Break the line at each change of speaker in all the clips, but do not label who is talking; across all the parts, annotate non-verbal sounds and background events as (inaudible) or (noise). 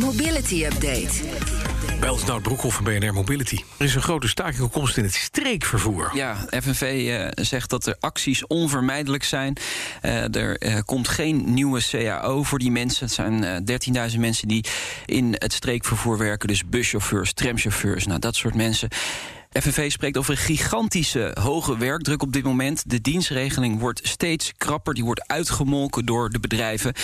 Mobility Update.
Bij ons Nout Broekhoff van BNR Mobility. Er is een grote staking op komst in het streekvervoer.
Ja, FNV uh, zegt dat er acties onvermijdelijk zijn. Uh, er uh, komt geen nieuwe CAO voor die mensen. Het zijn 13.000 mensen die in het streekvervoer werken. Dus buschauffeurs, tramchauffeurs, nou, dat soort mensen. FNV spreekt over een gigantische hoge werkdruk op dit moment. De dienstregeling wordt steeds krapper, die wordt uitgemolken door de bedrijven.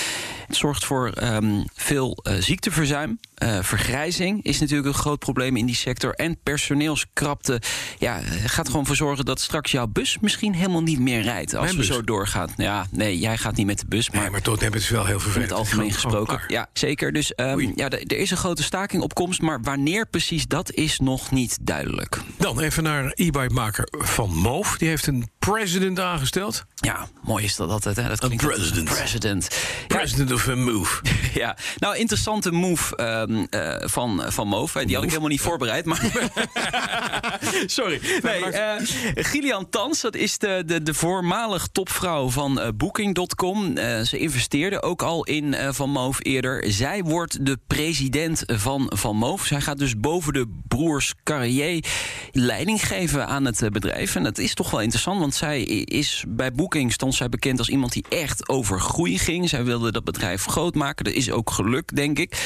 Het zorgt voor um, veel uh, ziekteverzuim. Uh, vergrijzing is natuurlijk een groot probleem in die sector. En personeelskrapte ja, gaat gewoon voor zorgen dat straks jouw bus misschien helemaal niet meer rijdt. Als we zo doorgaan. Ja, nee, jij gaat niet met de bus. Maar
Nee, maar tot hebben het wel heel
in
vervelend.
het algemeen gesproken. Ja, zeker. Dus um,
Oei.
ja, er is een grote staking op komst. Maar wanneer precies, dat is nog niet duidelijk.
Dan even naar e-bike-maker Van Moof. Die heeft een president aangesteld.
Ja, mooi is dat altijd. Hè? Dat
Een president.
President. Ja,
President of a Move. (laughs)
ja, nou, interessante move ehm, eh, van, van Moof. Die had ik helemaal niet voorbereid, maar... (laughs) Sorry. Nee, eh, Gillian Tans, dat is de, de, de voormalig topvrouw van eh, Booking.com. Ze investeerde ook al in Van Moof eerder. Zij wordt de president van Van Moof. Zij gaat dus boven de broers Carrier leiding geven aan het eh, bedrijf. En dat is toch wel interessant, want zij is bij Booking stond zij bekend als iemand die echt over groei ging. Zij wilde dat bedrijf groot maken. Dat is ook gelukt, denk ik.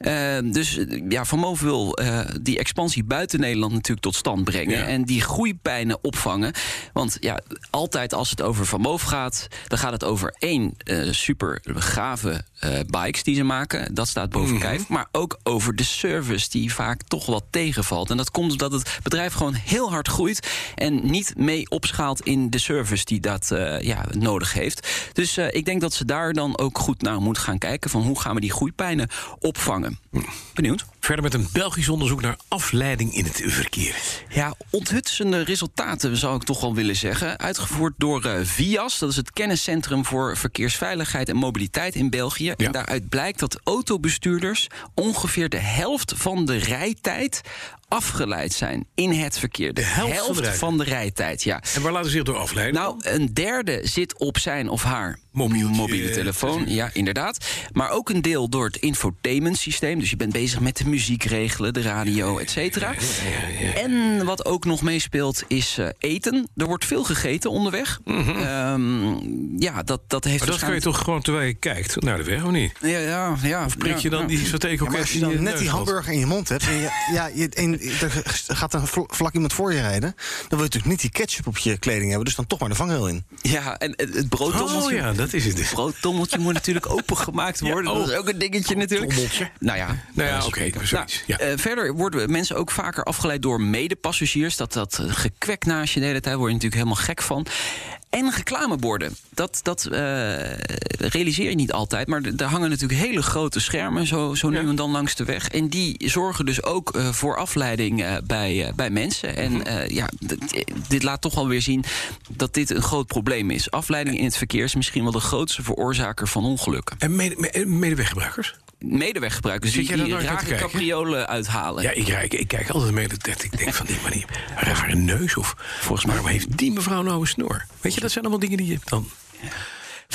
Uh, dus uh, ja, Van Moof wil uh, die expansie buiten Nederland natuurlijk tot stand brengen.
Ja.
En die groeipijnen opvangen. Want ja, altijd als het over Van Moof gaat, dan gaat het over één uh, super gave bikes die ze maken. Dat staat boven
Mhm.
kijf. Maar ook over de service die vaak toch wat tegenvalt. En dat komt omdat het bedrijf gewoon heel hard groeit. En niet mee opschaalt in de service die dat uh, ja, nodig heeft. Dus uh, ik denk dat ze daar dan ook goed naar moeten gaan kijken. Van hoe gaan we die groeipijnen opvangen. Benieuwd.
Verder met een Belgisch onderzoek naar afleiding in het verkeer.
Ja, onthutsende resultaten zou ik toch wel willen zeggen. Uitgevoerd door uh, VIAS, dat is het kenniscentrum voor verkeersveiligheid en mobiliteit in België.
Ja.
En daaruit blijkt dat autobestuurders ongeveer de helft van de rijtijd afgeleid zijn in het verkeer. De,
helft van de rijtijd?
van de rijtijd, ja.
En waar laten ze zich door afleiden?
Nou, een derde zit op zijn of haar
Mobieltje,
mobiele telefoon. Ja, inderdaad. Maar ook een deel door het infotainmentsysteem. Dus je bent bezig met de muziek regelen, de radio, et cetera. En wat ook nog meespeelt is eh, eten. Er wordt veel gegeten onderweg. Ehm, ja, dat, dat heeft
Mhm. maar dat kan je toch gewoon terwijl je kijkt naar de weg, of niet?
Ja, ja, ja.
Of prik je
ja,
dan
ja.
die
maar als je dan net die hamburger in je mond hebt... en, je, ja, je, en er gaat een vl- vlak iemand voor je rijden... dan wil je natuurlijk niet die ketchup op je kleding hebben... dus dan toch maar de vangrail in.
Ja, en het, het brooddommeltje...
Oh ja, dat is het.
Het brooddommeltje moet natuurlijk opengemaakt
Ja,
worden.
oh.
Dat is ook een dingetje natuurlijk.
Dommeltje.
Nou ja,
Nou ja,
eh,
oké,
spreken.
zoiets, ja.
eh, verder worden mensen ook vaker afgeleid door medepassagiers. Dat, dat eh, gekwek naast je de hele tijd word je natuurlijk helemaal gek van. En reclameborden. Dat, dat eh, realiseer je niet altijd. Maar er hangen natuurlijk hele grote schermen zo, zo nu
Ja.
en dan langs de weg. En die zorgen dus ook eh, voor afleiding eh, bij, bij mensen. En
Mhm.
ja, dit laat toch wel weer zien dat dit een groot probleem is. Afleiding in het verkeer is misschien wel de grootste veroorzaker van ongelukken.
En mede- me- medeweggebruikers?
Medeweggebruikers
Zit
die,
daar
die
te
rare capriolen uithalen.
Ja, ik, kijk, ik kijk altijd mee dat ik denk van die manier. Rare neus of volgens mij heeft die mevrouw nou een snor? Weet je, dat zijn allemaal dingen die je dan.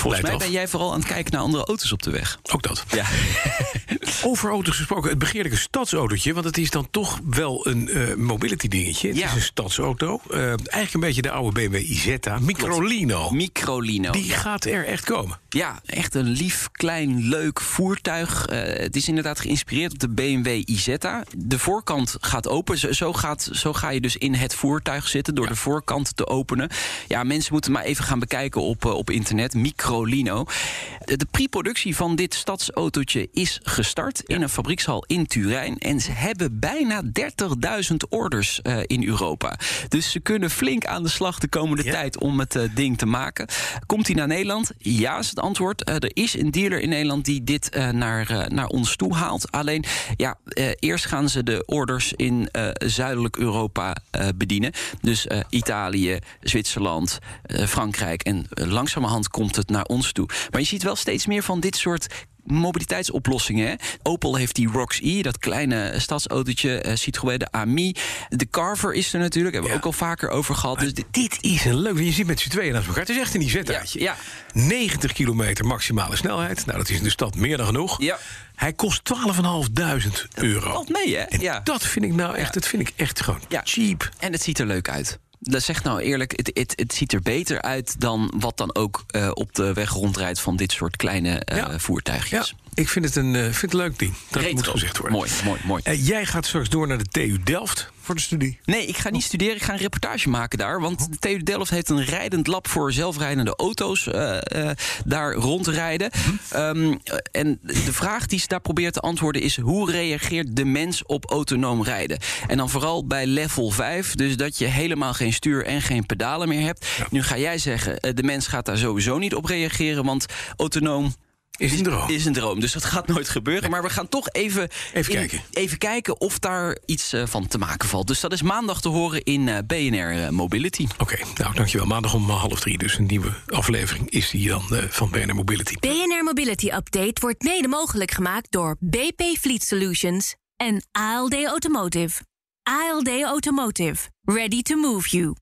Volgens mij
af.
ben jij vooral aan het kijken naar andere auto's op de weg.
Ook dat.
Ja. (laughs)
Over auto's gesproken, het begeerlijke stadsautootje, want het is dan toch wel een eh, mobility dingetje. Het
Ja.
is een stadsauto. Eh, eigenlijk een beetje de oude BMW Isetta. Microlino.
Microlino.
Die
ja.
gaat er echt komen.
Ja, echt een lief, klein, leuk voertuig. Eh, het is inderdaad geïnspireerd op de BMW Isetta. De voorkant gaat open. Zo, zo gaat, zo ga je dus in het voertuig zitten door de voorkant te openen. Ja, mensen moeten maar even gaan bekijken op, op internet. Microlino. De, de pre-productie van dit stadsautootje is gestart in een fabriekshal in Turijn. En ze hebben bijna 30.000 orders eh, in Europa. Dus ze kunnen flink aan de slag de komende
Ja.
tijd om het eh, ding te maken. Komt hij naar Nederland? Ja, is het antwoord. Eh, er is een dealer in Nederland die dit naar, naar ons toe haalt. Alleen, ja, eerst gaan ze de orders in zuidelijk Europa bedienen. Dus Italië, Zwitserland, Frankrijk. En langzamerhand komt het naar ons toe. Maar je ziet wel steeds meer van dit soort mobiliteitsoplossingen. Hè? Opel heeft die Rocks-E, dat kleine stadsautootje. Uh, Citroën, de AMI. De Carver is er natuurlijk, hebben we ook al vaker over gehad.
dus dit, dit is een leuk, je ziet met z'n tweeën naast elkaar. Het is echt een IZ-uitje. Ja, ja. 90 kilometer maximale snelheid. Nou, dat is in de stad meer dan genoeg. Ja. Hij kost 12.500 euro.
Valt mee, hè?
ja. Dat vind ik nou echt, dat vind ik echt gewoon cheap.
En het ziet er leuk uit dat zegt nou eerlijk, het, het, het, ziet er beter uit dan wat dan ook uh, op de weg rondrijdt van dit soort kleine uh, ja. voertuigjes.
Ja. Ik vind het een, uh, vind het een leuk ding. Dat Retro. moet gezegd worden.
Mooi, mooi, mooi.
Uh, jij gaat straks door naar de TU Delft voor de studie.
Nee, ik ga niet studeren. Ik ga een reportage maken daar. Want de TU Delft heeft een rijdend lab voor zelfrijdende auto's uh, daar rondrijden. Hm. Um, en de vraag die ze daar probeert te antwoorden is... hoe reageert de mens op autonoom rijden? En dan vooral bij level 5. Dus dat je helemaal geen stuur en geen pedalen meer hebt. Ja. Nu ga jij zeggen, de mens gaat daar sowieso niet op reageren... want autonoom
is een droom.
Is een droom. Dus dat gaat nooit gebeuren. Maar we gaan toch even,
even, kijken.
even kijken of daar iets uh, van te maken valt. Dus dat is maandag te horen in uh, BNR uh, Mobility.
Oké, okay, nou dankjewel. Maandag om half drie. Dus een nieuwe aflevering is die dan van BNR Mobility.
BNR Mobility Update wordt mede mogelijk gemaakt door BP Fleet Solutions en ALD Automotive. ALD Automotive. Ready to move you.